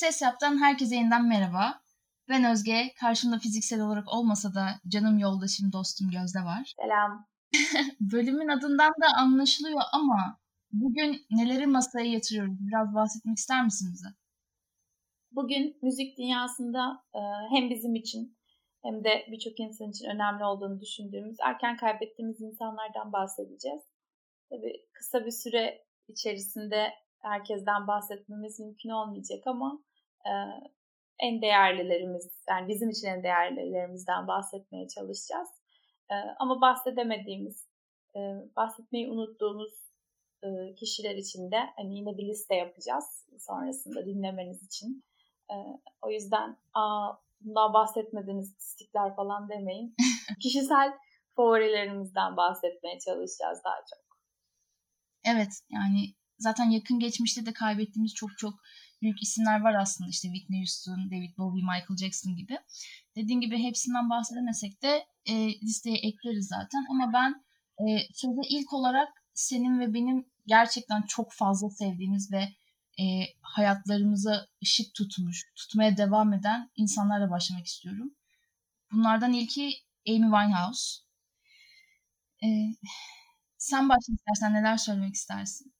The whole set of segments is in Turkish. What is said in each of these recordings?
Ses Yap'tan herkese yeniden merhaba. Ben Özge. Karşımda fiziksel olarak olmasa da canım yoldaşım, dostum Gözde var. Selam. Bölümün adından da anlaşılıyor ama bugün neleri masaya yatırıyoruz? Biraz bahsetmek ister misin bize? Bugün müzik dünyasında e, hem bizim için hem de birçok insan için önemli olduğunu düşündüğümüz, erken kaybettiğimiz insanlardan bahsedeceğiz. Tabii kısa bir süre içerisinde herkesten bahsetmemiz mümkün olmayacak ama e, en değerlilerimiz, yani bizim için en değerlilerimizden bahsetmeye çalışacağız. E, ama bahsedemediğimiz, e, bahsetmeyi unuttuğumuz e, kişiler için de hani yine bir liste yapacağız sonrasında dinlemeniz için. E, o yüzden aa bundan bahsetmediğiniz istikler falan demeyin. Kişisel favorilerimizden bahsetmeye çalışacağız daha çok. Evet yani zaten yakın geçmişte de kaybettiğimiz çok çok büyük isimler var aslında işte Whitney Houston, David Bowie, Michael Jackson gibi. Dediğim gibi hepsinden bahsedemesek de e, listeye ekleriz zaten ama ben e, sözde ilk olarak senin ve benim gerçekten çok fazla sevdiğimiz ve e, hayatlarımıza ışık tutmuş, tutmaya devam eden insanlarla başlamak istiyorum. Bunlardan ilki Amy Winehouse. E, sen başla istersen neler söylemek istersin?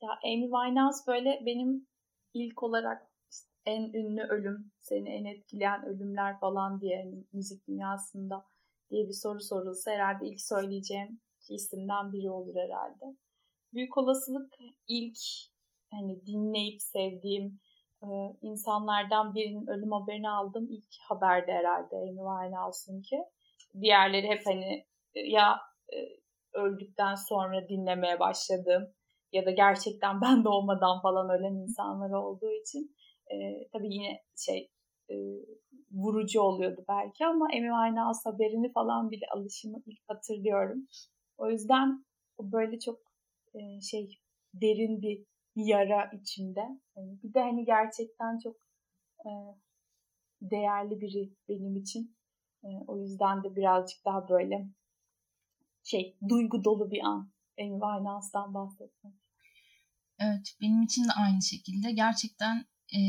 Ya Amy Winehouse böyle benim ilk olarak en ünlü ölüm, seni en etkileyen ölümler falan diye hani müzik dünyasında diye bir soru sorulsa herhalde ilk söyleyeceğim isimden biri olur herhalde. Büyük olasılık ilk hani dinleyip sevdiğim e, insanlardan birinin ölüm haberini aldım. ilk haberde herhalde Amy Winehouse'un ki. Diğerleri hep hani ya e, öldükten sonra dinlemeye başladım ya da gerçekten ben doğmadan falan ölen insanlar olduğu için e, tabii yine şey e, vurucu oluyordu belki ama Amy Winehouse haberini falan bile alışımı ilk hatırlıyorum. O yüzden böyle çok e, şey derin bir yara içimde. Yani bir de hani gerçekten çok e, değerli biri benim için. E, o yüzden de birazcık daha böyle şey duygu dolu bir an Amy Winehouse'dan bahsetmek. Evet benim için de aynı şekilde. Gerçekten e,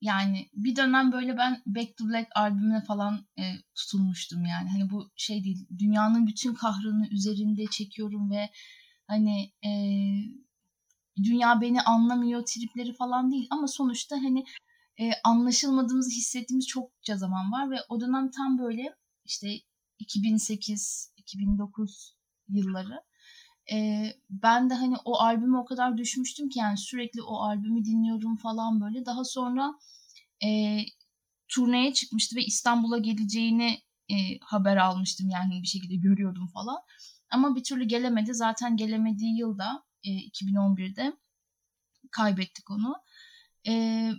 yani bir dönem böyle ben Back to Black albümüne falan e, tutulmuştum yani. Hani bu şey değil dünyanın bütün kahrını üzerinde çekiyorum ve hani e, dünya beni anlamıyor tripleri falan değil ama sonuçta hani e, anlaşılmadığımızı hissettiğimiz çokça zaman var ve o dönem tam böyle işte 2008-2009 yılları e, ben de hani o albüme o kadar düşmüştüm ki yani sürekli o albümü dinliyorum falan böyle. Daha sonra e, turneye çıkmıştı ve İstanbul'a geleceğini e, haber almıştım yani bir şekilde görüyordum falan. Ama bir türlü gelemedi. Zaten gelemediği yılda e, 2011'de kaybettik onu. E,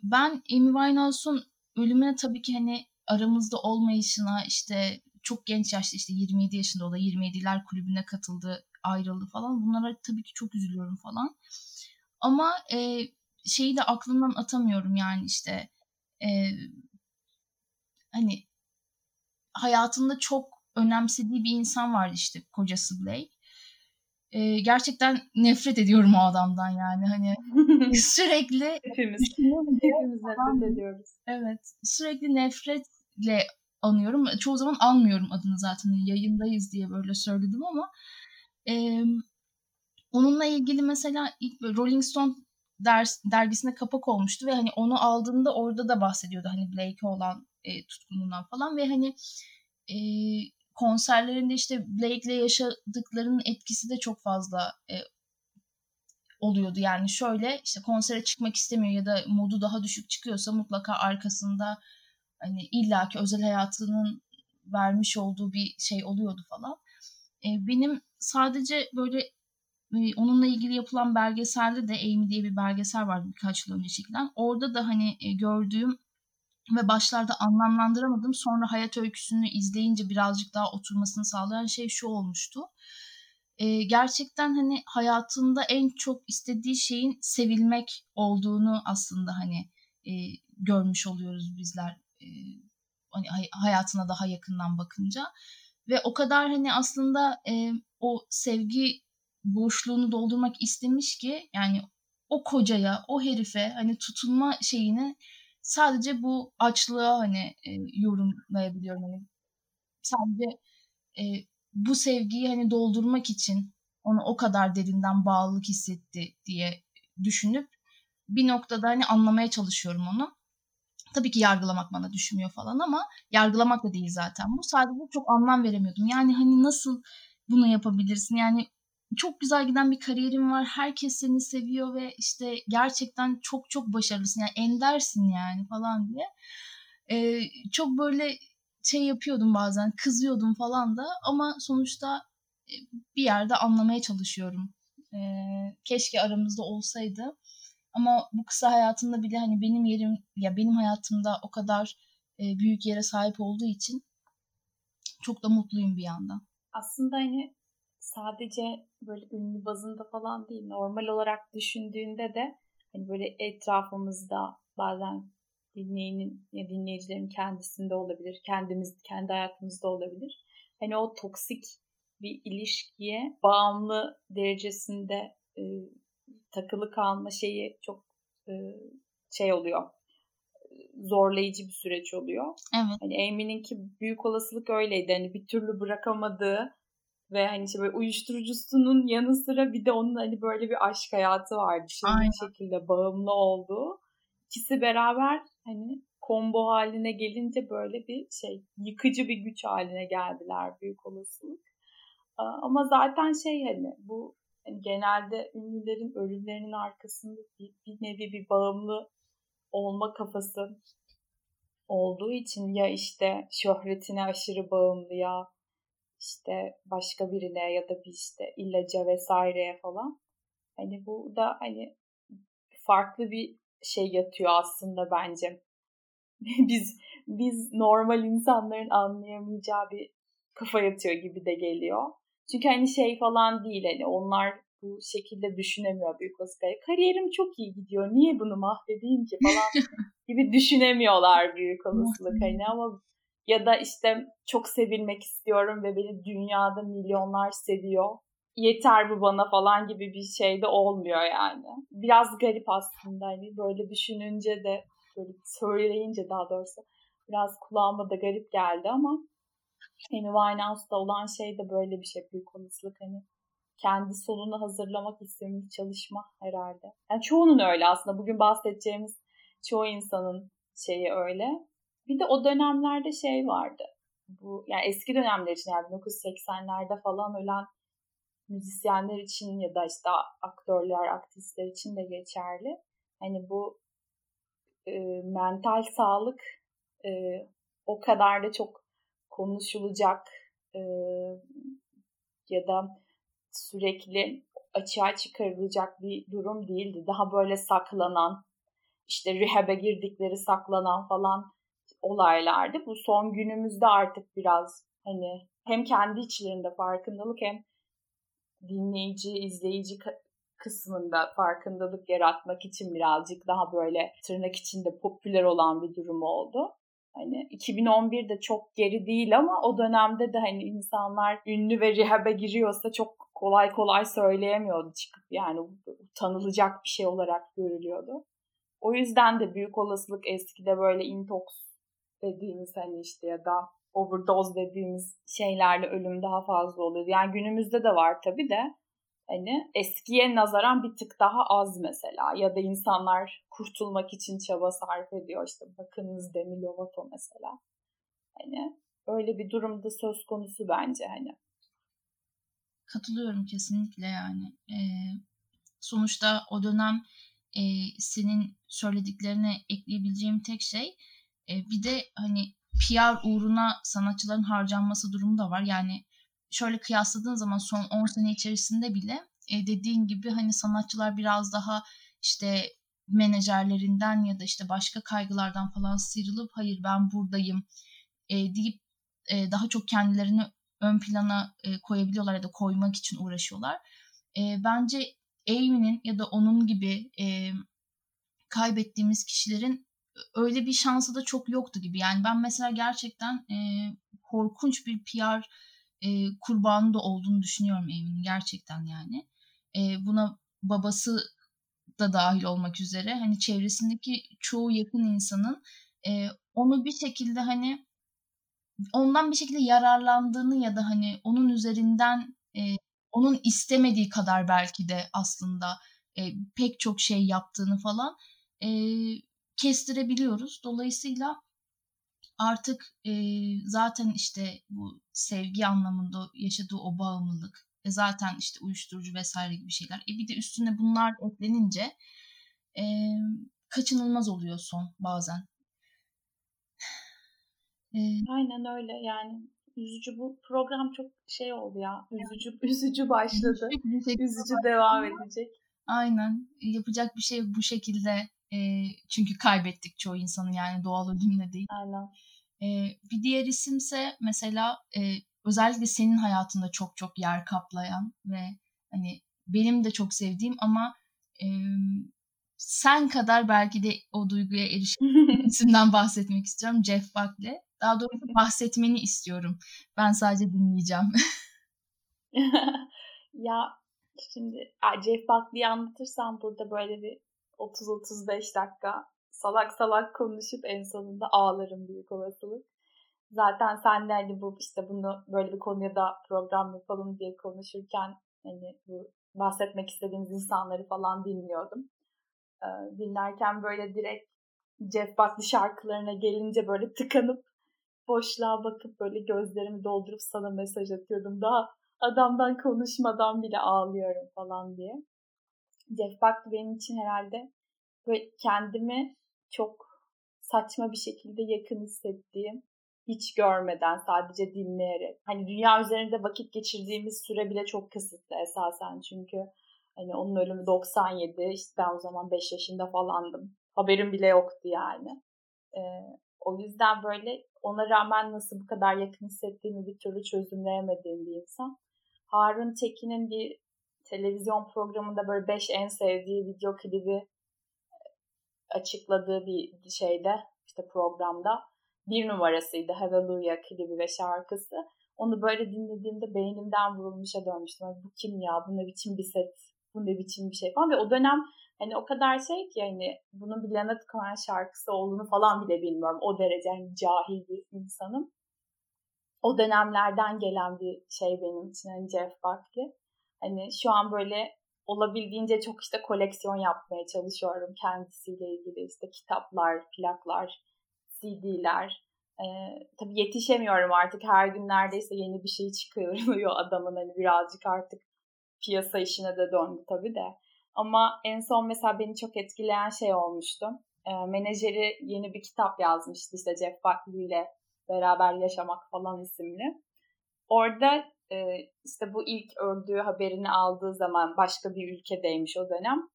ben Amy Winehouse'un ölümüne tabii ki hani aramızda olmayışına işte çok genç yaşta işte 27 yaşında o da 27'ler kulübüne katıldı ayrıldı falan. Bunlara tabii ki çok üzülüyorum falan. Ama e, şeyi de aklımdan atamıyorum yani işte e, hani hayatında çok önemsediği bir insan vardı işte kocası Blake. E, gerçekten nefret ediyorum o adamdan yani hani sürekli hepimiz hepimiz nefret ediyoruz. Evet sürekli nefretle anıyorum. Çoğu zaman almıyorum adını zaten yayındayız diye böyle söyledim ama e, onunla ilgili mesela ilk Rolling Stone ders, dergisine kapak olmuştu ve hani onu aldığında orada da bahsediyordu hani Blake'e olan e, tutkunluğundan falan ve hani e, konserlerinde işte Blake'le yaşadıklarının etkisi de çok fazla e, oluyordu. Yani şöyle işte konsere çıkmak istemiyor ya da modu daha düşük çıkıyorsa mutlaka arkasında hani illaki özel hayatının vermiş olduğu bir şey oluyordu falan. E, benim sadece böyle e, onunla ilgili yapılan belgeselde de Amy diye bir belgesel vardı birkaç yıl önce çekilen. Orada da hani e, gördüğüm ve başlarda anlamlandıramadım. Sonra hayat öyküsünü izleyince birazcık daha oturmasını sağlayan şey şu olmuştu. E, gerçekten hani hayatında en çok istediği şeyin sevilmek olduğunu aslında hani e, görmüş oluyoruz bizler. E, hani hayatına daha yakından bakınca ve o kadar hani aslında e, o sevgi boşluğunu doldurmak istemiş ki yani o kocaya, o herife hani tutunma şeyini sadece bu açlığa hani e, yorumlayabiliyorum. Hani sadece e, bu sevgiyi hani doldurmak için onu o kadar derinden bağlılık hissetti diye düşünüp bir noktada hani anlamaya çalışıyorum onu. Tabii ki yargılamak bana düşmüyor falan ama yargılamak da değil zaten bu. Sadece çok anlam veremiyordum. Yani hani nasıl bunu yapabilirsin? Yani çok güzel giden bir kariyerin var. Herkes seni seviyor ve işte gerçekten çok çok başarılısın. Yani endersin yani falan diye. Ee, çok böyle şey yapıyordum bazen. Kızıyordum falan da ama sonuçta bir yerde anlamaya çalışıyorum. Ee, keşke aramızda olsaydı. Ama bu kısa hayatında bile hani benim yerim ya benim hayatımda o kadar e, büyük yere sahip olduğu için çok da mutluyum bir yandan. Aslında hani sadece böyle ünlü bazında falan değil normal olarak düşündüğünde de hani böyle etrafımızda bazen dinleyenin ya dinleyicilerin kendisinde olabilir, kendimiz kendi hayatımızda olabilir. Hani o toksik bir ilişkiye bağımlı derecesinde e, takılı kalma şeyi çok e, şey oluyor. Zorlayıcı bir süreç oluyor. Evet. Hani Amy'ninki büyük olasılık öyleydi. Hani bir türlü bırakamadığı ve hani işte böyle uyuşturucusunun yanı sıra bir de onun hani böyle bir aşk hayatı vardı. Şey bir şekilde bağımlı olduğu. İkisi beraber hani combo haline gelince böyle bir şey yıkıcı bir güç haline geldiler büyük olasılık. Ama zaten şey hani bu yani genelde ünlülerin ölümlerinin arkasında bir, bir nevi bir bağımlı olma kafası olduğu için ya işte şöhretine aşırı bağımlı ya işte başka birine ya da bir işte ilaca vesaireye falan. Hani bu da hani farklı bir şey yatıyor aslında bence. biz biz normal insanların anlayamayacağı bir kafa yatıyor gibi de geliyor. Çünkü hani şey falan değil hani onlar bu şekilde düşünemiyor büyük olasılıkla. Kariyerim çok iyi gidiyor. Niye bunu mahvedeyim ki falan gibi düşünemiyorlar büyük olasılık hani ama ya da işte çok sevilmek istiyorum ve beni dünyada milyonlar seviyor. Yeter bu bana falan gibi bir şey de olmuyor yani. Biraz garip aslında hani böyle düşününce de böyle söyleyince daha doğrusu biraz kulağıma da garip geldi ama Amy Winehouse'da olan şey de böyle bir şey büyük olasılık hani kendi sonunu hazırlamak isteyen çalışma herhalde. Yani çoğunun öyle aslında. Bugün bahsedeceğimiz çoğu insanın şeyi öyle. Bir de o dönemlerde şey vardı. Bu yani eski dönemler için yani 1980'lerde falan ölen müzisyenler için ya da işte aktörler, aktrisler için de geçerli. Hani bu e, mental sağlık e, o kadar da çok konuşulacak e, ya da sürekli açığa çıkarılacak bir durum değildi. Daha böyle saklanan, işte rehab'e girdikleri saklanan falan olaylardı. Bu son günümüzde artık biraz hani hem kendi içlerinde farkındalık hem dinleyici, izleyici kısmında farkındalık yaratmak için birazcık daha böyle tırnak içinde popüler olan bir durum oldu. Hani 2011'de çok geri değil ama o dönemde de hani insanlar ünlü ve rehab'e giriyorsa çok kolay kolay söyleyemiyordu çıkıp yani tanılacak bir şey olarak görülüyordu. O yüzden de büyük olasılık eskide böyle intox dediğimiz hani işte ya da overdose dediğimiz şeylerle ölüm daha fazla oluyor. Yani günümüzde de var tabii de hani eskiye nazaran bir tık daha az mesela ya da insanlar kurtulmak için çaba sarf ediyor işte bakınız Demi Lovato mesela hani öyle bir durumda söz konusu bence hani. Katılıyorum kesinlikle yani. E, sonuçta o dönem e, senin söylediklerine ekleyebileceğim tek şey e, bir de hani PR uğruna sanatçıların harcanması durumu da var. Yani şöyle kıyasladığın zaman son 10 sene içerisinde bile e, dediğin gibi hani sanatçılar biraz daha işte menajerlerinden ya da işte başka kaygılardan falan sıyrılıp hayır ben buradayım e, deyip e, daha çok kendilerini ön plana e, koyabiliyorlar ya da koymak için uğraşıyorlar. E, bence Amy'nin ya da onun gibi e, kaybettiğimiz kişilerin öyle bir şansı da çok yoktu gibi. Yani ben mesela gerçekten e, korkunç bir PR e, kurbanı da olduğunu düşünüyorum Amy'nin gerçekten yani. E, buna babası da dahil olmak üzere hani çevresindeki çoğu yakın insanın e, onu bir şekilde hani ondan bir şekilde yararlandığını ya da hani onun üzerinden e, onun istemediği kadar belki de aslında e, pek çok şey yaptığını falan e, kestirebiliyoruz. Dolayısıyla artık e, zaten işte bu sevgi anlamında yaşadığı o bağımlılık e, zaten işte uyuşturucu vesaire gibi şeyler. E bir de üstüne bunlar eklenince e, kaçınılmaz oluyor son bazen. E, Aynen öyle. Yani üzücü. Bu program çok şey oldu ya. Üzücü üzücü başladı. Üzücü devam edecek. Aynen. Yapacak bir şey bu şekilde e, çünkü kaybettik çoğu insanı yani doğal ölümle değil. Aynen. E, bir diğer isimse mesela e, özellikle senin hayatında çok çok yer kaplayan ve hani benim de çok sevdiğim ama e, sen kadar belki de o duyguya erişen isimden bahsetmek istiyorum. Jeff Buckley. Daha doğrusu bahsetmeni istiyorum. Ben sadece dinleyeceğim. ya şimdi Jeff Buckley'i anlatırsam burada böyle bir 30-35 dakika salak salak konuşup en sonunda ağlarım büyük olasılık. Zaten sen de hani bu işte bunu böyle bir konuya da program yapalım diye konuşurken hani bu bahsetmek istediğimiz insanları falan dinliyordum. Ee, dinlerken böyle direkt Jeff Buckley şarkılarına gelince böyle tıkanıp boşluğa bakıp böyle gözlerimi doldurup sana mesaj atıyordum. Daha adamdan konuşmadan bile ağlıyorum falan diye. Jeff Buckley benim için herhalde böyle kendimi çok saçma bir şekilde yakın hissettiğim, hiç görmeden sadece dinleyerek. Hani dünya üzerinde vakit geçirdiğimiz süre bile çok kısıtlı esasen çünkü hani onun ölümü 97, işte ben o zaman 5 yaşında falandım. Haberim bile yoktu yani. Ee, o yüzden böyle ona rağmen nasıl bu kadar yakın hissettiğimi bir türlü çözümleyemediğim bir insan. Harun Tekin'in bir televizyon programında böyle 5 en sevdiği video klibi açıkladığı bir şeyde işte programda bir numarasıydı Hallelujah klibi ve şarkısı. Onu böyle dinlediğimde beynimden vurulmuşa dönmüştüm. bu kim ya? Bu ne biçim bir set? Bu ne biçim bir şey falan. Ve o dönem hani o kadar şey ki hani bunun bir Leonard Cohen şarkısı olduğunu falan bile bilmiyorum. O derece hani cahil bir insanım. O dönemlerden gelen bir şey benim için hani Jeff Buckley. Hani şu an böyle olabildiğince çok işte koleksiyon yapmaya çalışıyorum kendisiyle ilgili işte kitaplar, plaklar, CD'ler. Ee, tabii yetişemiyorum artık her gün neredeyse yeni bir şey çıkarılıyor adamın hani birazcık artık piyasa işine de döndü tabii de. Ama en son mesela beni çok etkileyen şey olmuştu. E, menajeri yeni bir kitap yazmıştı işte Jeff Buckley ile beraber yaşamak falan isimli. Orada e, işte bu ilk öldüğü haberini aldığı zaman başka bir ülkedeymiş o dönem.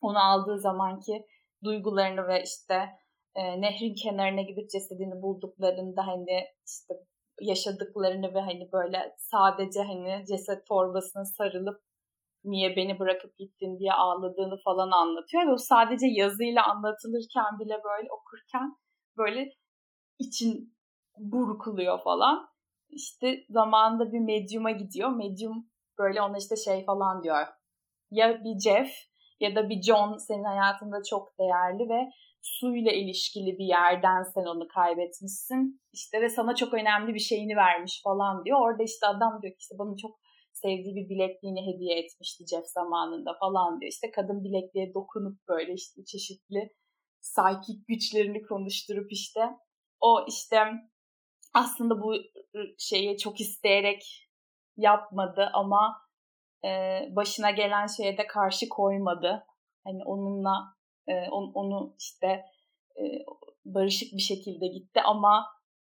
Onu aldığı zamanki duygularını ve işte e, nehrin kenarına gidip cesedini bulduklarında hani işte yaşadıklarını ve hani böyle sadece hani ceset torbasına sarılıp niye beni bırakıp gittin diye ağladığını falan anlatıyor. Ve o sadece yazıyla anlatılırken bile böyle okurken böyle için burkuluyor falan işte zamanında bir medyuma gidiyor. Medyum böyle ona işte şey falan diyor. Ya bir Jeff ya da bir John senin hayatında çok değerli ve suyla ilişkili bir yerden sen onu kaybetmişsin. İşte ve sana çok önemli bir şeyini vermiş falan diyor. Orada işte adam diyor ki işte bana çok sevdiği bir bilekliğini hediye etmişti Jeff zamanında falan diyor. İşte kadın bilekliğe dokunup böyle işte çeşitli psychic güçlerini konuşturup işte o işte aslında bu şeyi çok isteyerek yapmadı ama e, başına gelen şeye de karşı koymadı. Hani onunla e, on, onu işte e, barışık bir şekilde gitti ama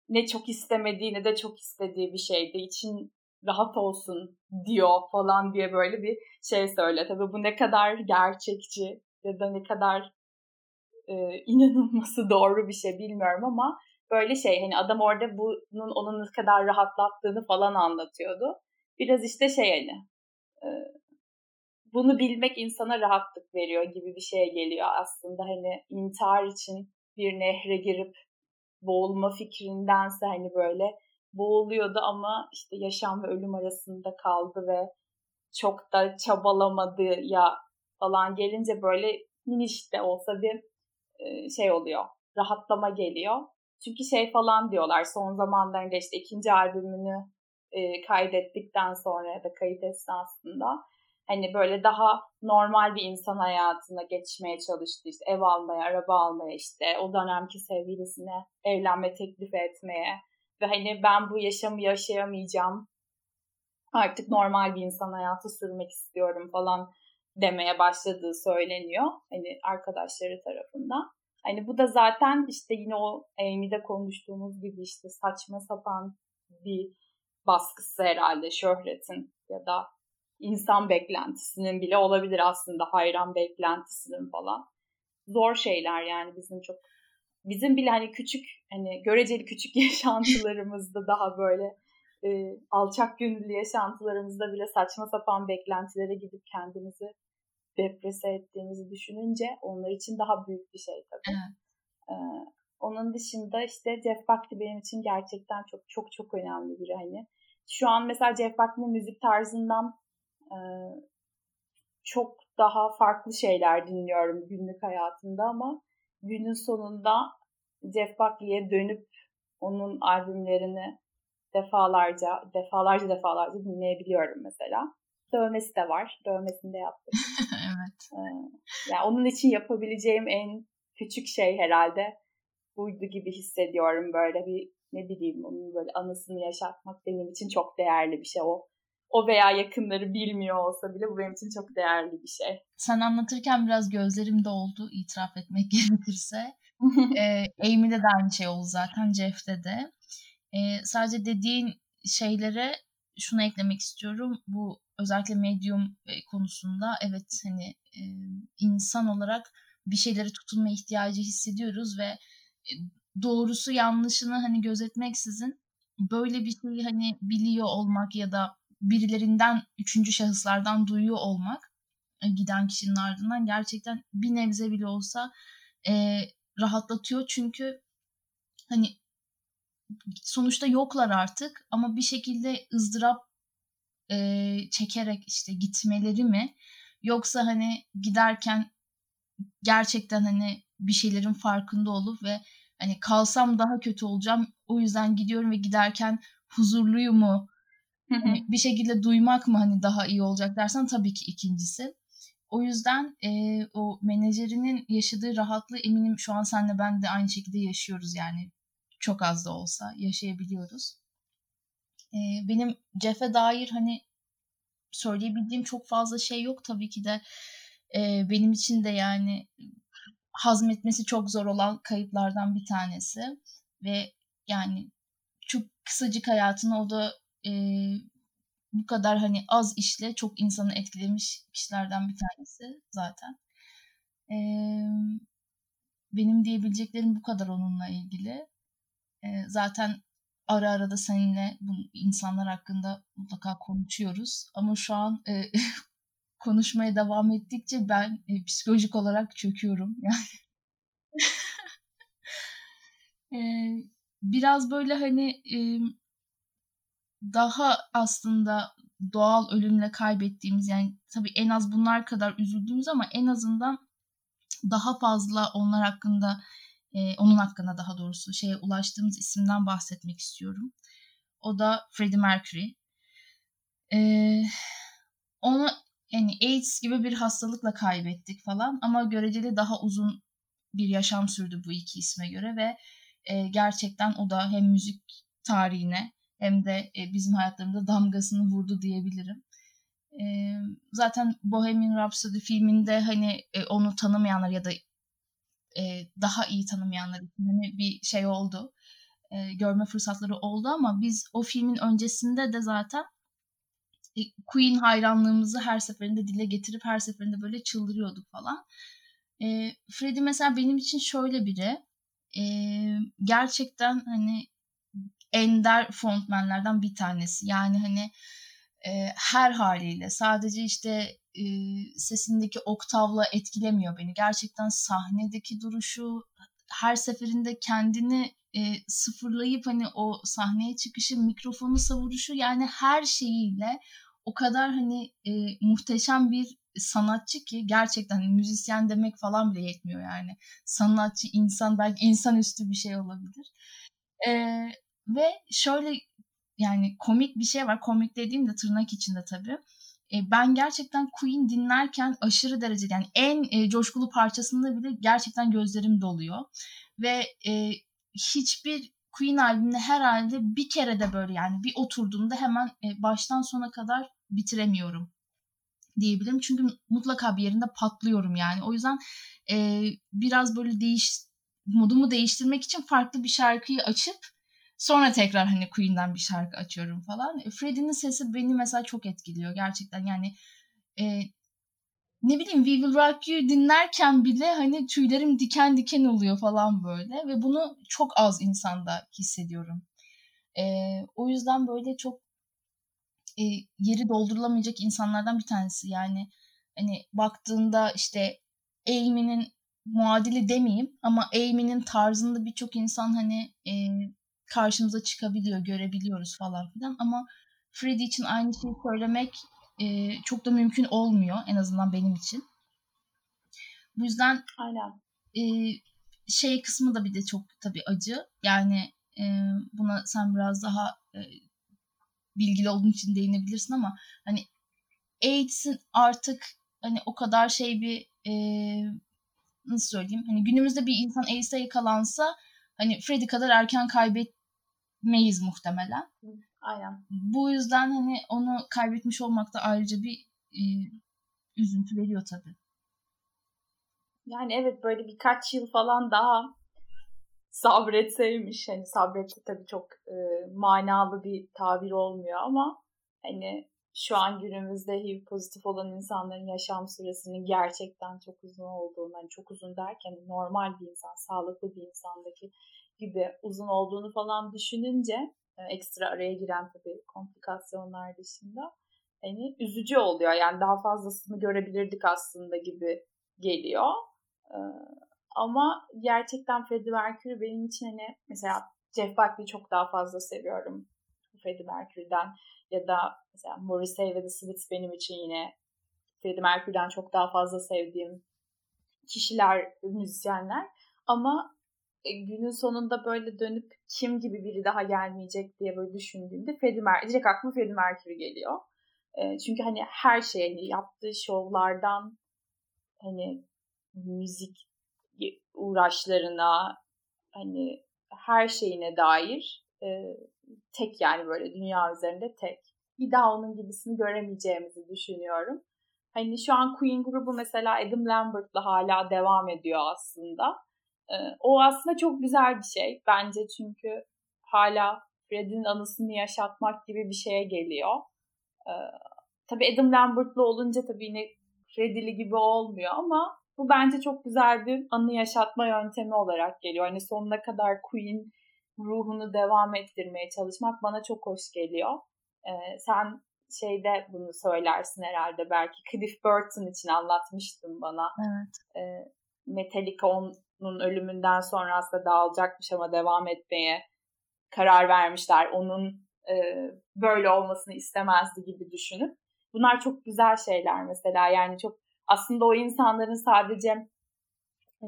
ne çok istemediği ne de çok istediği bir şeydi. İçin rahat olsun diyor falan diye böyle bir şey söyle. Tabii bu ne kadar gerçekçi ya da ne kadar e, inanılması doğru bir şey bilmiyorum ama böyle şey hani adam orada bunun onun ne kadar rahatlattığını falan anlatıyordu. Biraz işte şey hani e, bunu bilmek insana rahatlık veriyor gibi bir şeye geliyor aslında hani intihar için bir nehre girip boğulma fikrindense hani böyle boğuluyordu ama işte yaşam ve ölüm arasında kaldı ve çok da çabalamadı ya falan gelince böyle miniş de olsa bir e, şey oluyor. Rahatlama geliyor. Çünkü şey falan diyorlar son zamanlarında işte ikinci albümünü e, kaydettikten sonra ya da kayıt esnasında hani böyle daha normal bir insan hayatına geçmeye çalıştı. İşte ev almaya, araba almaya işte o dönemki sevgilisine evlenme teklif etmeye ve hani ben bu yaşamı yaşayamayacağım artık normal bir insan hayatı sürmek istiyorum falan demeye başladığı söyleniyor. Hani arkadaşları tarafından. Hani bu da zaten işte yine o Amy'de konuştuğumuz gibi işte saçma sapan bir baskısı herhalde şöhretin ya da insan beklentisinin bile olabilir aslında hayran beklentisinin falan. Zor şeyler yani bizim çok bizim bile hani küçük hani göreceli küçük yaşantılarımızda daha böyle e, alçak gönüllü yaşantılarımızda bile saçma sapan beklentilere gidip kendimizi deprese ettiğimizi düşününce onlar için daha büyük bir şey tabii. Evet. Ee, onun dışında işte Jeff Buckley benim için gerçekten çok çok çok önemli bir hani. Şu an mesela Jeff Buckley'nin müzik tarzından e, çok daha farklı şeyler dinliyorum günlük hayatımda ama günün sonunda Jeff Buckley'e dönüp onun albümlerini defalarca, defalarca defalarca dinleyebiliyorum mesela. Dövmesi de var. Dövmesini de yaptım. evet. Ee, yani onun için yapabileceğim en küçük şey herhalde buydu gibi hissediyorum. Böyle bir ne bileyim onun böyle anısını yaşatmak benim için çok değerli bir şey. O o veya yakınları bilmiyor olsa bile bu benim için çok değerli bir şey. Sen anlatırken biraz gözlerim doldu itiraf etmek gerekirse. ee, Amy'de de aynı şey oldu zaten Jeff'te de. Ee, sadece dediğin şeylere şunu eklemek istiyorum. Bu özellikle medyum e, konusunda evet hani e, insan olarak bir şeylere tutunma ihtiyacı hissediyoruz ve e, doğrusu yanlışını hani gözetmeksizin böyle bir şeyi hani biliyor olmak ya da birilerinden üçüncü şahıslardan duyuyor olmak giden kişinin ardından gerçekten bir nebze bile olsa e, rahatlatıyor. Çünkü hani sonuçta yoklar artık ama bir şekilde ızdırap e, çekerek işte gitmeleri mi yoksa hani giderken gerçekten hani bir şeylerin farkında olup ve hani kalsam daha kötü olacağım o yüzden gidiyorum ve giderken huzurluyu mu hani bir şekilde duymak mı hani daha iyi olacak dersen tabii ki ikincisi. O yüzden e, o menajerinin yaşadığı rahatlığı eminim şu an senle ben de aynı şekilde yaşıyoruz yani çok az da olsa yaşayabiliyoruz. E, benim Jeff'e dair hani söyleyebildiğim çok fazla şey yok tabii ki de e, benim için de yani hazmetmesi çok zor olan kayıplardan bir tanesi ve yani çok kısacık hayatını o da e, bu kadar hani az işle çok insanı etkilemiş kişilerden bir tanesi zaten. E, benim diyebileceklerim bu kadar onunla ilgili. E, zaten ara ara da seninle bu insanlar hakkında mutlaka konuşuyoruz. Ama şu an e, konuşmaya devam ettikçe ben e, psikolojik olarak çöküyorum. Yani e, biraz böyle hani e, daha aslında doğal ölümle kaybettiğimiz yani tabii en az bunlar kadar üzüldüğümüz ama en azından daha fazla onlar hakkında e, onun hakkında daha doğrusu şeye ulaştığımız isimden bahsetmek istiyorum. O da Freddie Mercury. E, onu yani AIDS gibi bir hastalıkla kaybettik falan ama göreceli daha uzun bir yaşam sürdü bu iki isme göre ve e, gerçekten o da hem müzik tarihine hem de e, bizim hayatlarımızda damgasını vurdu diyebilirim. E, zaten Bohemian Rhapsody filminde hani e, onu tanımayanlar ya da e, daha iyi tanımayanlar için hani bir şey oldu. E, görme fırsatları oldu ama biz o filmin öncesinde de zaten e, Queen hayranlığımızı her seferinde dile getirip her seferinde böyle çıldırıyorduk falan. E, Freddie mesela benim için şöyle biri. E, gerçekten hani ender frontmenlerden bir tanesi. Yani hani e, her haliyle sadece işte e, sesindeki oktavla etkilemiyor beni. Gerçekten sahnedeki duruşu her seferinde kendini e, sıfırlayıp hani o sahneye çıkışı, mikrofonu savuruşu yani her şeyiyle o kadar hani e, muhteşem bir sanatçı ki gerçekten hani müzisyen demek falan bile yetmiyor yani. Sanatçı, insan belki insanüstü bir şey olabilir. E, ve şöyle yani komik bir şey var. Komik dediğim de tırnak içinde tabii. E, ben gerçekten Queen dinlerken aşırı derecede yani en e, coşkulu parçasında bile gerçekten gözlerim doluyor. Ve e, hiçbir Queen albümünde herhalde bir kere de böyle yani bir oturduğumda hemen e, baştan sona kadar bitiremiyorum diyebilirim. Çünkü mutlaka bir yerinde patlıyorum yani. O yüzden e, biraz böyle değiş modumu değiştirmek için farklı bir şarkıyı açıp sonra tekrar hani Queen'den bir şarkı açıyorum falan. E, Freddie'nin sesi beni mesela çok etkiliyor gerçekten. Yani e, ne bileyim We Will Rock You dinlerken bile hani tüylerim diken diken oluyor falan böyle ve bunu çok az insanda hissediyorum. E, o yüzden böyle çok e, yeri doldurulamayacak insanlardan bir tanesi. Yani hani baktığında işte Amy'nin muadili demeyeyim ama Amy'nin tarzında birçok insan hani e, karşımıza çıkabiliyor, görebiliyoruz falan filan ama Freddie için aynı şeyi söylemek e, çok da mümkün olmuyor en azından benim için. Bu yüzden Aynen. E, şey kısmı da bir de çok tabii acı. Yani e, buna sen biraz daha e, bilgili olduğun için değinebilirsin ama hani AIDS'in artık hani o kadar şey bir e, nasıl söyleyeyim hani günümüzde bir insan AIDS'e yakalansa hani Freddy kadar erken kaybetmeyiz muhtemelen. Aynen. Bu yüzden hani onu kaybetmiş olmak da ayrıca bir e, üzüntü veriyor tabii. Yani evet böyle birkaç yıl falan daha sabretseymiş. Hani sabretti tabii çok e, manalı bir tabir olmuyor ama hani şu an günümüzde HIV pozitif olan insanların yaşam süresinin gerçekten çok uzun olduğunu, hani çok uzun derken normal bir insan, sağlıklı bir insandaki gibi uzun olduğunu falan düşününce e, ekstra araya giren tabii komplikasyonlar dışında hani üzücü oluyor. Yani daha fazlasını görebilirdik aslında gibi geliyor. E, ama gerçekten Freddie Mercury benim için hani mesela Jeff Buckley'i çok daha fazla seviyorum Freddie Mercury'den ya da mesela Morrissey ve The Smiths benim için yine Freddie Mercury'den çok daha fazla sevdiğim kişiler, müzisyenler. Ama günün sonunda böyle dönüp kim gibi biri daha gelmeyecek diye böyle düşündüğümde Freddie Mercury, direkt aklıma Freddie Mercury geliyor. E, çünkü hani her şey hani yaptığı şovlardan hani müzik uğraşlarına hani her şeyine dair e, tek yani böyle dünya üzerinde tek. Bir daha onun gibisini göremeyeceğimizi düşünüyorum. Hani şu an Queen grubu mesela Adam Lambert'la hala devam ediyor aslında. E, o aslında çok güzel bir şey bence çünkü hala Fred'in anısını yaşatmak gibi bir şeye geliyor. E, tabii Adam Lambert'la olunca tabii yine Fred'li gibi olmuyor ama bu bence çok güzel bir anı yaşatma yöntemi olarak geliyor. Hani sonuna kadar Queen ruhunu devam ettirmeye çalışmak bana çok hoş geliyor. Ee, sen şeyde bunu söylersin herhalde belki Cliff Burton için anlatmıştın bana. Evet. Ee, Metallica onun ölümünden sonra aslında dağılacakmış ama devam etmeye karar vermişler. Onun e, böyle olmasını istemezdi gibi düşünüp. Bunlar çok güzel şeyler mesela yani çok aslında o insanların sadece e,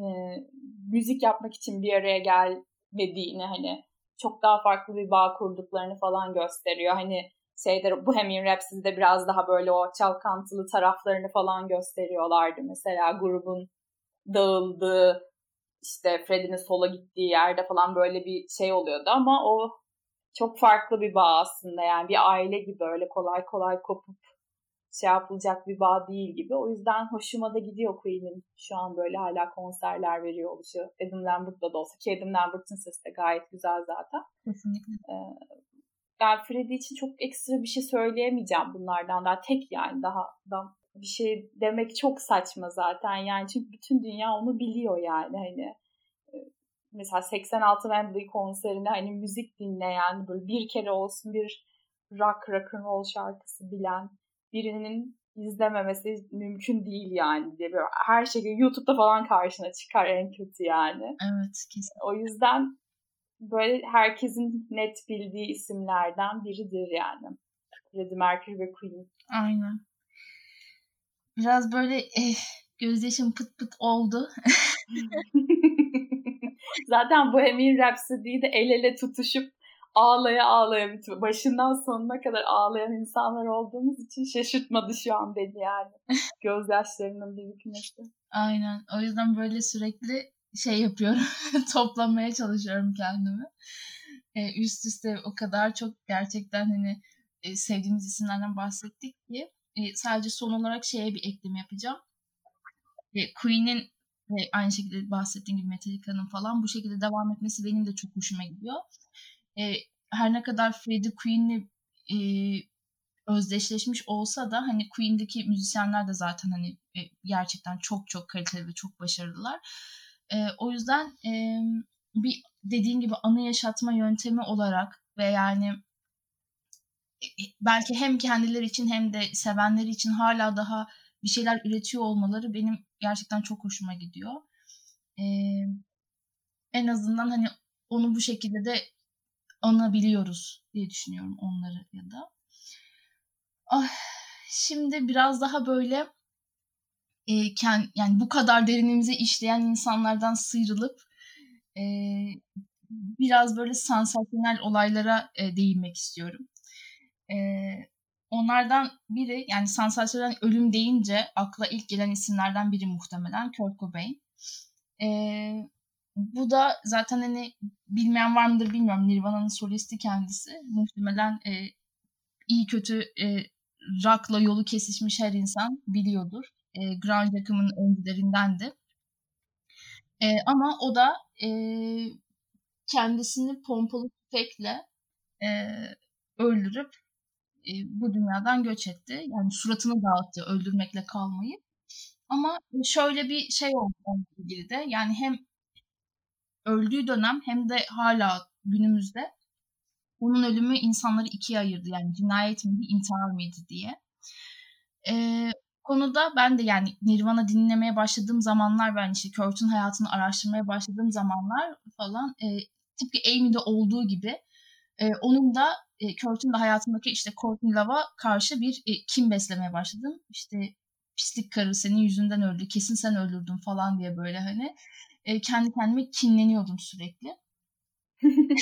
müzik yapmak için bir araya gelmediğini hani çok daha farklı bir bağ kurduklarını falan gösteriyor. Hani şeyde Bohemian Rhapsody'de biraz daha böyle o çalkantılı taraflarını falan gösteriyorlardı. Mesela grubun dağıldığı işte Freddie'nin sola gittiği yerde falan böyle bir şey oluyordu ama o çok farklı bir bağ aslında yani bir aile gibi öyle kolay kolay kopup şey yapılacak bir bağ değil gibi. O yüzden hoşuma da gidiyor Queen'in şu an böyle hala konserler veriyor oluşu. Adam Lambert'la da olsa ki Adam Lambert'ın sesi de gayet güzel zaten. Kesinlikle. Ee, ben Freddie için çok ekstra bir şey söyleyemeyeceğim bunlardan daha tek yani daha, daha bir şey demek çok saçma zaten yani çünkü bütün dünya onu biliyor yani hani mesela 86 Wembley konserinde hani müzik dinleyen böyle bir kere olsun bir rock rock and roll şarkısı bilen birinin izlememesi mümkün değil yani diye böyle her şey YouTube'da falan karşına çıkar en kötü yani. Evet kesin. O yüzden böyle herkesin net bildiği isimlerden biridir yani. Freddie Mercury ve Queen. Aynen. Biraz böyle eh, gözyaşım pıt pıt oldu. Zaten Bohemian Rhapsody'yi de el ele tutuşup ağlaya ağlaya bitir. Başından sonuna kadar ağlayan insanlar olduğumuz için şaşırtmadı şu an beni yani. Gözyaşlarının birikmesi. Aynen. O yüzden böyle sürekli şey yapıyorum. toplamaya çalışıyorum kendimi. Ee, üst üste o kadar çok gerçekten hani e, sevdiğimiz isimlerden bahsettik ki e, sadece son olarak şeye bir ekleme yapacağım. E, Queen'in ve aynı şekilde bahsettiğim gibi Metallica'nın falan bu şekilde devam etmesi benim de çok hoşuma gidiyor. E, her ne kadar Freddie Queen'le e, özdeşleşmiş olsa da hani Queen'deki müzisyenler de zaten hani e, gerçekten çok çok kaliteli ve çok başarılılar. E, o yüzden e, bir dediğin gibi anı yaşatma yöntemi olarak ve yani e, belki hem kendileri için hem de sevenleri için hala daha bir şeyler üretiyor olmaları benim gerçekten çok hoşuma gidiyor. Ee, en azından hani onu bu şekilde de anabiliyoruz diye düşünüyorum onları ya da. Ah, şimdi biraz daha böyle e, kend, yani bu kadar derinimize işleyen insanlardan sıyrılıp e, biraz böyle sansasyonel olaylara e, değinmek istiyorum. E, onlardan biri yani sansasyonel ölüm deyince akla ilk gelen isimlerden biri muhtemelen Kurt Cobain. E, bu da zaten hani bilmeyen var mıdır bilmiyorum. Nirvana'nın solisti kendisi. Muhtemelen e, iyi kötü e, rock'la yolu kesişmiş her insan biliyordur. E, grunge akımın öncülerindendi. E, ama o da e, kendisini pompalı tüfekle e, öldürüp e, bu dünyadan göç etti. Yani suratını dağıttı öldürmekle kalmayıp. Ama şöyle bir şey oldu onunla ilgili de. Yani hem öldüğü dönem hem de hala günümüzde onun ölümü insanları ikiye ayırdı. Yani cinayet miydi, intihar mıydı diye. Ee, konuda ben de yani Nirvana dinlemeye başladığım zamanlar ben işte Kurt'un hayatını araştırmaya başladığım zamanlar falan e, tıpkı Amy'de olduğu gibi e, onun da e, Kurt'un da hayatındaki işte Courtney Love'a karşı bir e, kim beslemeye başladım. İşte pislik karı senin yüzünden öldü, kesin sen öldürdün falan diye böyle hani e, kendi kendime kinleniyordum sürekli.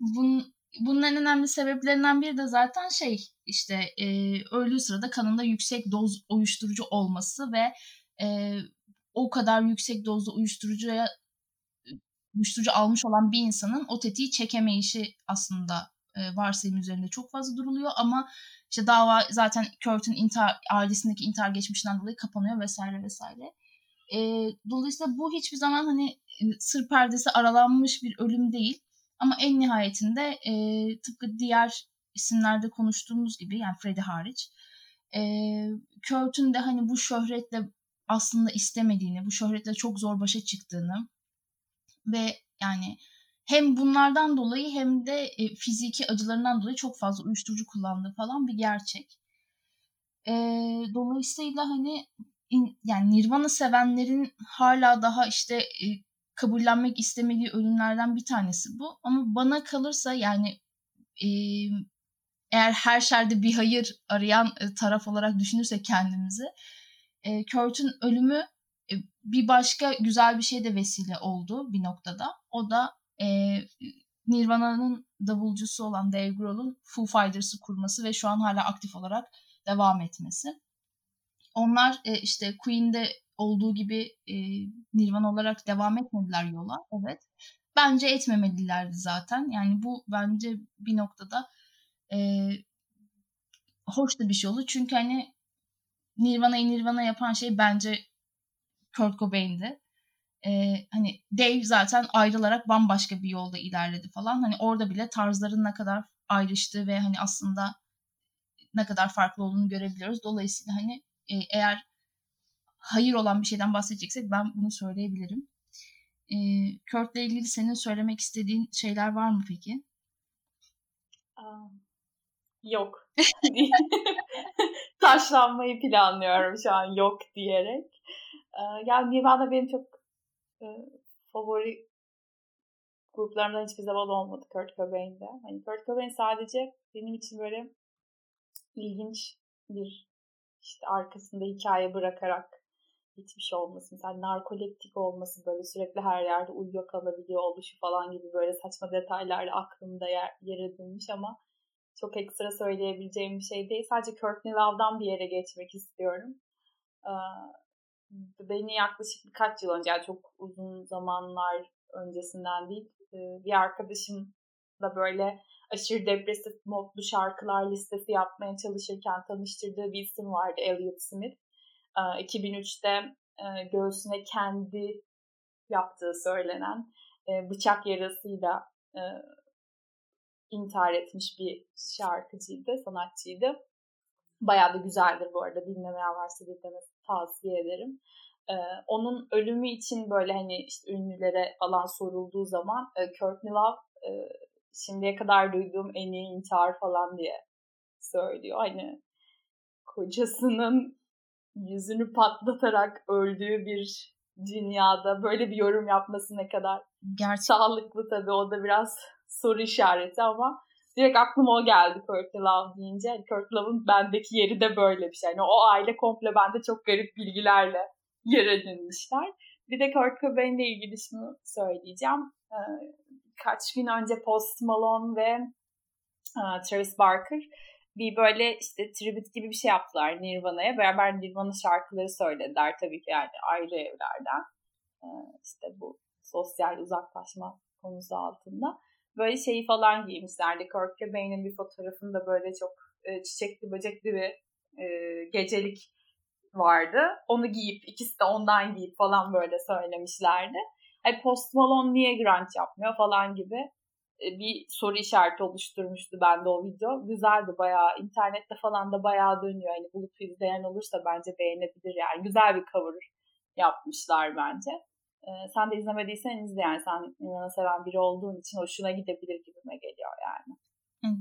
Bunun, bunun en önemli sebeplerinden biri de zaten şey işte e, öldüğü sırada kanında yüksek doz uyuşturucu olması ve e, o kadar yüksek dozda uyuşturucuya uyuşturucu almış olan bir insanın o tetiği çekemeyişi aslında e, varsayım üzerinde çok fazla duruluyor ama işte dava zaten Kurt'un intihar, ailesindeki intihar geçmişinden dolayı kapanıyor vesaire vesaire. E, dolayısıyla bu hiçbir zaman hani e, sır perdesi aralanmış bir ölüm değil. Ama en nihayetinde e, tıpkı diğer isimlerde konuştuğumuz gibi yani Freddie hariç e, Kurt'un de hani bu şöhretle aslında istemediğini, bu şöhretle çok zor başa çıktığını ve yani hem bunlardan dolayı hem de e, fiziki acılarından dolayı çok fazla uyuşturucu kullandığı falan bir gerçek. E, dolayısıyla hani in, yani Nirvana sevenlerin hala daha işte e, kabullenmek istemediği ölümlerden bir tanesi bu. Ama bana kalırsa yani e, eğer her şerde bir hayır arayan e, taraf olarak düşünürsek kendimizi e, Kurt'un ölümü bir başka güzel bir şey de vesile oldu bir noktada. O da e, Nirvana'nın davulcusu olan Dave Grohl'un Foo Fighters'ı kurması ve şu an hala aktif olarak devam etmesi. Onlar e, işte Queen'de olduğu gibi e, Nirvana olarak devam etmediler yola. Evet. Bence etmemelilerdi zaten. Yani bu bence bir noktada e, hoş da bir şey oldu. Çünkü hani Nirvana'yı Nirvana yapan şey bence Kurt Cobain'di. Ee, hani Dave zaten ayrılarak bambaşka bir yolda ilerledi falan. Hani orada bile tarzların ne kadar ayrıştığı ve hani aslında ne kadar farklı olduğunu görebiliyoruz. Dolayısıyla hani e, eğer hayır olan bir şeyden bahsedeceksek ben bunu söyleyebilirim. E, Kurt'la ilgili senin söylemek istediğin şeyler var mı peki? Yok. Taşlanmayı planlıyorum şu an yok diyerek. Yani Nirvana benim çok e, favori gruplarımdan hiçbir zaman olmadı Kurt Cobain'de. Hani Kurt Cobain sadece benim için böyle ilginç bir işte arkasında hikaye bırakarak gitmiş olması, mesela narkoleptik olması böyle sürekli her yerde uyuyor kalabiliyor oluşu falan gibi böyle saçma detaylarla aklımda yer, yer edilmiş ama çok ekstra söyleyebileceğim bir şey değil. Sadece Courtney Love'dan bir yere geçmek istiyorum. Beni yaklaşık birkaç yıl önce, yani çok uzun zamanlar öncesinden değil, bir arkadaşım da böyle aşırı depresif modlu şarkılar listesi yapmaya çalışırken tanıştırdığı bir isim vardı Elliot Smith. 2003'te göğsüne kendi yaptığı söylenen bıçak yarasıyla intihar etmiş bir şarkıcıydı, sanatçıydı. Bayağı da güzeldir bu arada. Dinlemeyen varsa dinlemesi tavsiye ederim. Ee, onun ölümü için böyle hani işte ünlülere falan sorulduğu zaman e, Courtney Love e, şimdiye kadar duyduğum en iyi intihar falan diye söylüyor. Hani kocasının yüzünü patlatarak öldüğü bir dünyada böyle bir yorum yapması ne kadar Gerçekten. sağlıklı tabii. O da biraz soru işareti ama direkt aklıma o geldi Courtney Love deyince. Yani Courtney Love'ın bendeki yeri de böyle bir şey. Yani o aile komple bende çok garip bilgilerle yer edinmişler. Bir de Kurt Cobain'le ilgili şunu söyleyeceğim. Ee, kaç gün önce Post Malone ve e, Travis Barker bir böyle işte tribute gibi bir şey yaptılar Nirvana'ya. Beraber Nirvana şarkıları söylediler tabii ki yani ayrı evlerden. Ee, işte bu sosyal uzaklaşma konusu altında böyle şeyi falan giymişlerdi. Kurt Cobain'in bir fotoğrafında böyle çok e, çiçekli böcekli bir e, gecelik vardı. Onu giyip ikisi de ondan giyip falan böyle söylemişlerdi. Hani Post Malone niye grunge yapmıyor falan gibi e, bir soru işareti oluşturmuştu bende o video. Güzeldi bayağı. internette falan da bayağı dönüyor. Hani bulup izleyen olursa bence beğenebilir yani. Güzel bir cover yapmışlar bence. Ee, sen de izlemediysen izle yani. Sen Yunan'ı seven biri olduğun için hoşuna gidebilir gibime geliyor yani.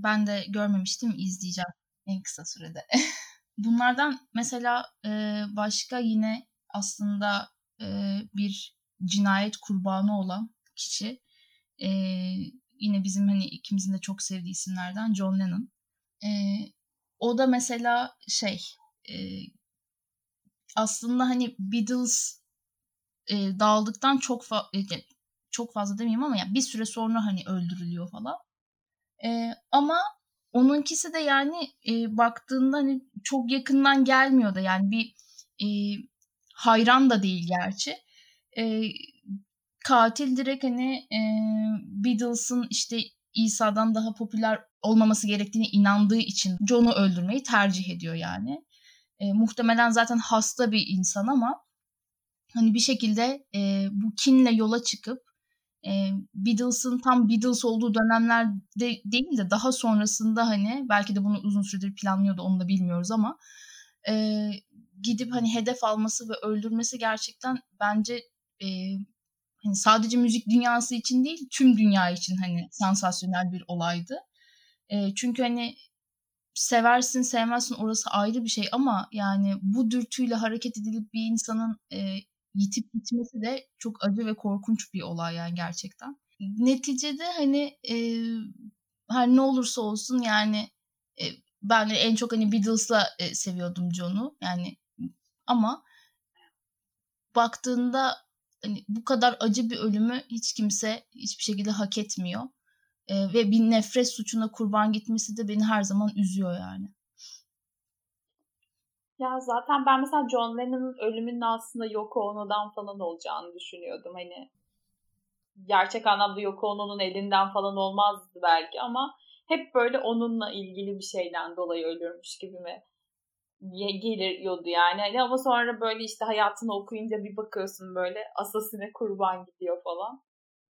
Ben de görmemiştim. izleyeceğim en kısa sürede. Bunlardan mesela e, başka yine aslında e, bir cinayet kurbanı olan kişi e, yine bizim hani ikimizin de çok sevdiği isimlerden John Lennon. O da mesela şey aslında hani Beatles e, dağıldıktan çok fa- e, çok fazla demeyeyim ama yani bir süre sonra hani öldürülüyor falan. E, ama onunkisi de yani e, baktığında hani çok yakından gelmiyor da yani bir e, hayran da değil gerçi. E, katil direkt hani e, Beatles'ın işte İsa'dan daha popüler olmaması gerektiğini inandığı için John'u öldürmeyi tercih ediyor yani. E, muhtemelen zaten hasta bir insan ama hani bir şekilde e, bu kinle yola çıkıp e, Beatles'ın tam Beatles olduğu dönemlerde değil de daha sonrasında hani belki de bunu uzun süredir planlıyordu onu da bilmiyoruz ama e, gidip hani hedef alması ve öldürmesi gerçekten bence e, hani sadece müzik dünyası için değil tüm dünya için hani sansasyonel bir olaydı. E, çünkü hani seversin sevmezsin orası ayrı bir şey ama yani bu dürtüyle hareket edilip bir insanın e, yitip gitmesi de çok acı ve korkunç bir olay yani gerçekten. Neticede hani e, her ne olursa olsun yani e, ben en çok hani Beatles'la e, seviyordum John'u yani ama baktığında hani bu kadar acı bir ölümü hiç kimse hiçbir şekilde hak etmiyor. E, ve bir nefret suçuna kurban gitmesi de beni her zaman üzüyor yani. Ya zaten ben mesela John Lennon'ın ölümünün aslında Yoko Ono'dan falan olacağını düşünüyordum. Hani gerçek anlamda Yoko Ono'nun elinden falan olmazdı belki ama hep böyle onunla ilgili bir şeyden dolayı ölürmüş gibi mi geliyordu yani. Hani ama sonra böyle işte hayatını okuyunca bir bakıyorsun böyle asasine kurban gidiyor falan.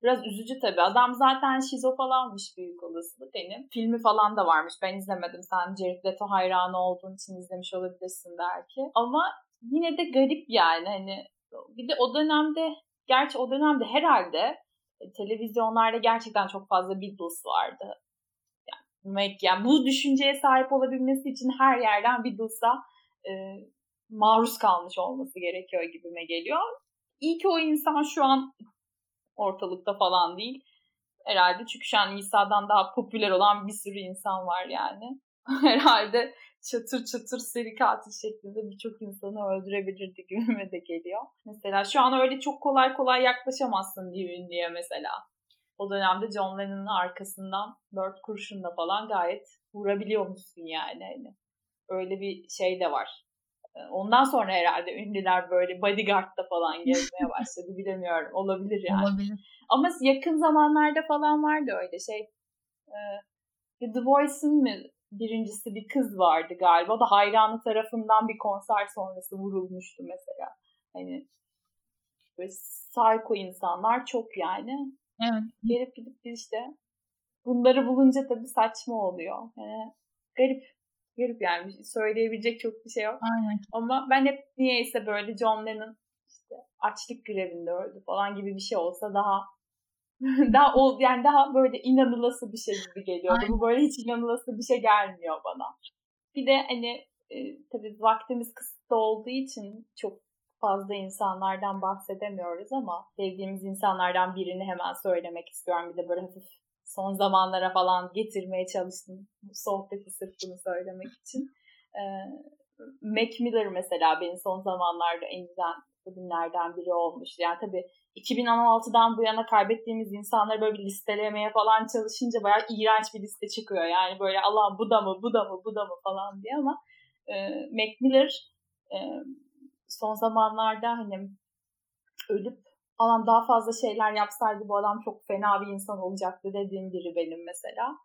Biraz üzücü tabii. Adam zaten şizo falanmış büyük olasılık. Hani filmi falan da varmış. Ben izlemedim. Sen Jared Leto hayranı olduğun için izlemiş olabilirsin belki. Ama yine de garip yani. Hani bir de o dönemde gerçi o dönemde herhalde e, televizyonlarda gerçekten çok fazla Beatles vardı. Yani, yani bu düşünceye sahip olabilmesi için her yerden Beatles'a e, maruz kalmış olması gerekiyor gibime geliyor. İyi ki o insan şu an ortalıkta falan değil. Herhalde çünkü şu an İsa'dan daha popüler olan bir sürü insan var yani. herhalde çatır çatır seri katil şeklinde birçok insanı öldürebilirdi gibime de geliyor. Mesela şu an öyle çok kolay kolay yaklaşamazsın bir ünlüye mesela. O dönemde John Lennon'ın arkasından dört kurşunla falan gayet vurabiliyor musun yani. Hani öyle bir şey de var. Ee, ondan sonra herhalde ünlüler böyle bodyguard'da falan gezmeye başladı. Bilemiyorum. Olabilir yani. Olabilir. Ama yakın zamanlarda falan vardı öyle şey. Ee, The Voice'ın mı birincisi bir kız vardı galiba. O da hayranı tarafından bir konser sonrası vurulmuştu mesela. Hani böyle psycho insanlar çok yani. Evet. Gelip gidip işte bunları bulunca tabii saçma oluyor. Yani garip. Garip yani söyleyebilecek çok bir şey yok. Aynen. Ama ben hep niyeyse böyle John Lennon işte açlık grevinde öldü falan gibi bir şey olsa daha daha ol yani daha böyle inanılası bir şey gibi geliyordu. Aynen. Bu böyle hiç inanılası bir şey gelmiyor bana. Bir de hani e, tabii vaktimiz kısıtlı olduğu için çok fazla insanlardan bahsedemiyoruz ama sevdiğimiz insanlardan birini hemen söylemek istiyorum. Bir de böyle hafif son zamanlara falan getirmeye çalıştım sohbeti sırf bunu söylemek için. Ee, Mac Miller mesela benim son zamanlarda en güzel bugünlerden biri olmuş. Yani tabii 2016'dan bu yana kaybettiğimiz insanları böyle bir listelemeye falan çalışınca bayağı iğrenç bir liste çıkıyor. Yani böyle Allah bu da mı, bu da mı, bu da mı falan diye ama e, Mac Miller e, son zamanlarda hani ölüp adam daha fazla şeyler yapsaydı bu adam çok fena bir insan olacaktı dediğim biri benim mesela.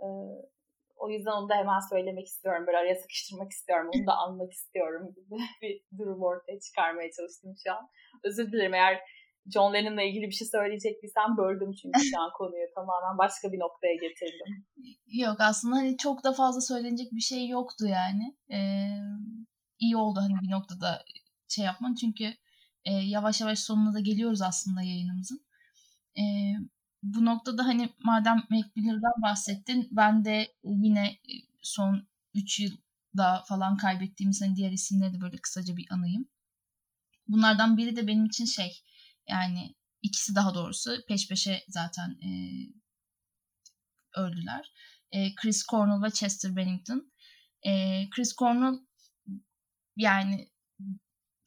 Ee, o yüzden onu da hemen söylemek istiyorum. Böyle araya sıkıştırmak istiyorum. Onu da anmak istiyorum gibi bir durum ortaya çıkarmaya çalıştım şu an. Özür dilerim eğer John Lennon'la ilgili bir şey söyleyecektiysem böldüm çünkü şu an konuyu tamamen başka bir noktaya getirdim. Yok aslında hani çok da fazla söylenecek bir şey yoktu yani. Ee, iyi oldu hani bir noktada şey yapman çünkü e, yavaş yavaş sonuna da geliyoruz aslında yayınımızın. E, bu noktada hani madem Macmillan'dan bahsettin ben de yine son 3 yılda falan kaybettiğimiz hani diğer isimleri de böyle kısaca bir anayım. Bunlardan biri de benim için şey yani ikisi daha doğrusu peş peşe zaten e, öldüler. E, Chris Cornell ve Chester Bennington. E, Chris Cornell yani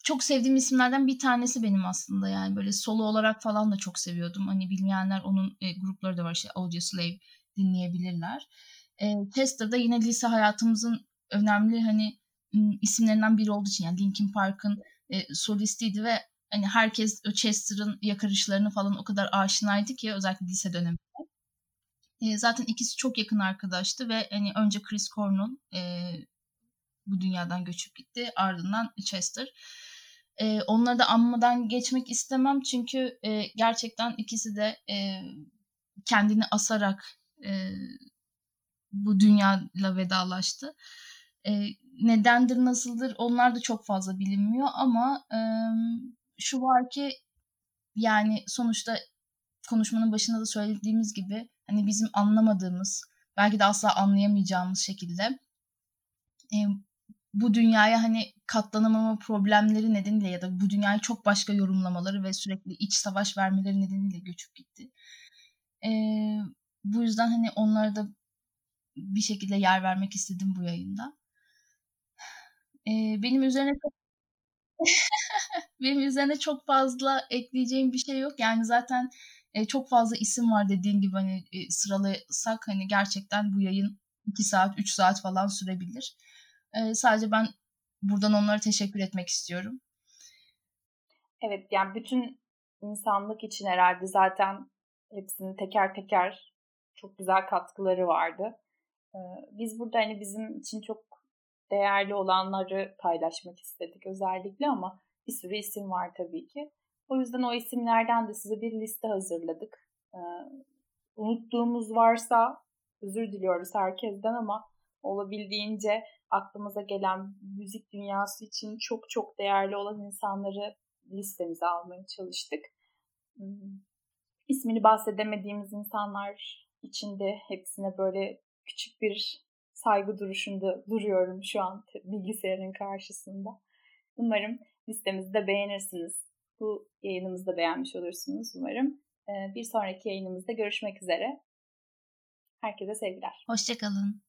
çok sevdiğim isimlerden bir tanesi benim aslında yani böyle solo olarak falan da çok seviyordum. Hani bilmeyenler onun e, grupları da var işte Audio Slave dinleyebilirler. E, Chester da yine lise hayatımızın önemli hani isimlerinden biri olduğu için yani Linkin Park'ın e, solistiydi ve hani herkes Chester'ın yakarışlarını falan o kadar aşinaydı ki özellikle lise döneminde. E, zaten ikisi çok yakın arkadaştı ve hani önce Chris Cornell e, bu dünyadan göçüp gitti ardından Chester. E, onları da anmadan geçmek istemem çünkü e, gerçekten ikisi de e, kendini asarak e, bu dünyayla vedalaştı. E, nedendir, nasıldır onlar da çok fazla bilinmiyor ama e, şu var ki yani sonuçta konuşmanın başında da söylediğimiz gibi hani bizim anlamadığımız belki de asla anlayamayacağımız şekilde e, bu dünyaya hani katlanamama problemleri nedeniyle ya da bu dünyayı çok başka yorumlamaları ve sürekli iç savaş vermeleri nedeniyle göçüp gitti. E, bu yüzden hani onlara da bir şekilde yer vermek istedim bu yayında. E, benim üzerine benim üzerine çok fazla ekleyeceğim bir şey yok. Yani zaten e, çok fazla isim var dediğin gibi hani e, sıralasak hani gerçekten bu yayın 2 saat 3 saat falan sürebilir. E, sadece ben buradan onlara teşekkür etmek istiyorum. Evet yani bütün insanlık için herhalde zaten hepsinin teker teker çok güzel katkıları vardı. Biz burada hani bizim için çok değerli olanları paylaşmak istedik özellikle ama bir sürü isim var tabii ki. O yüzden o isimlerden de size bir liste hazırladık. Unuttuğumuz varsa özür diliyoruz herkesten ama olabildiğince aklımıza gelen müzik dünyası için çok çok değerli olan insanları listemize almaya çalıştık. Hmm. İsmini bahsedemediğimiz insanlar için de hepsine böyle küçük bir saygı duruşunda duruyorum şu an bilgisayarın karşısında. Umarım listemizi de beğenirsiniz. Bu yayınımızı da beğenmiş olursunuz umarım. Ee, bir sonraki yayınımızda görüşmek üzere. Herkese sevgiler. Hoşçakalın.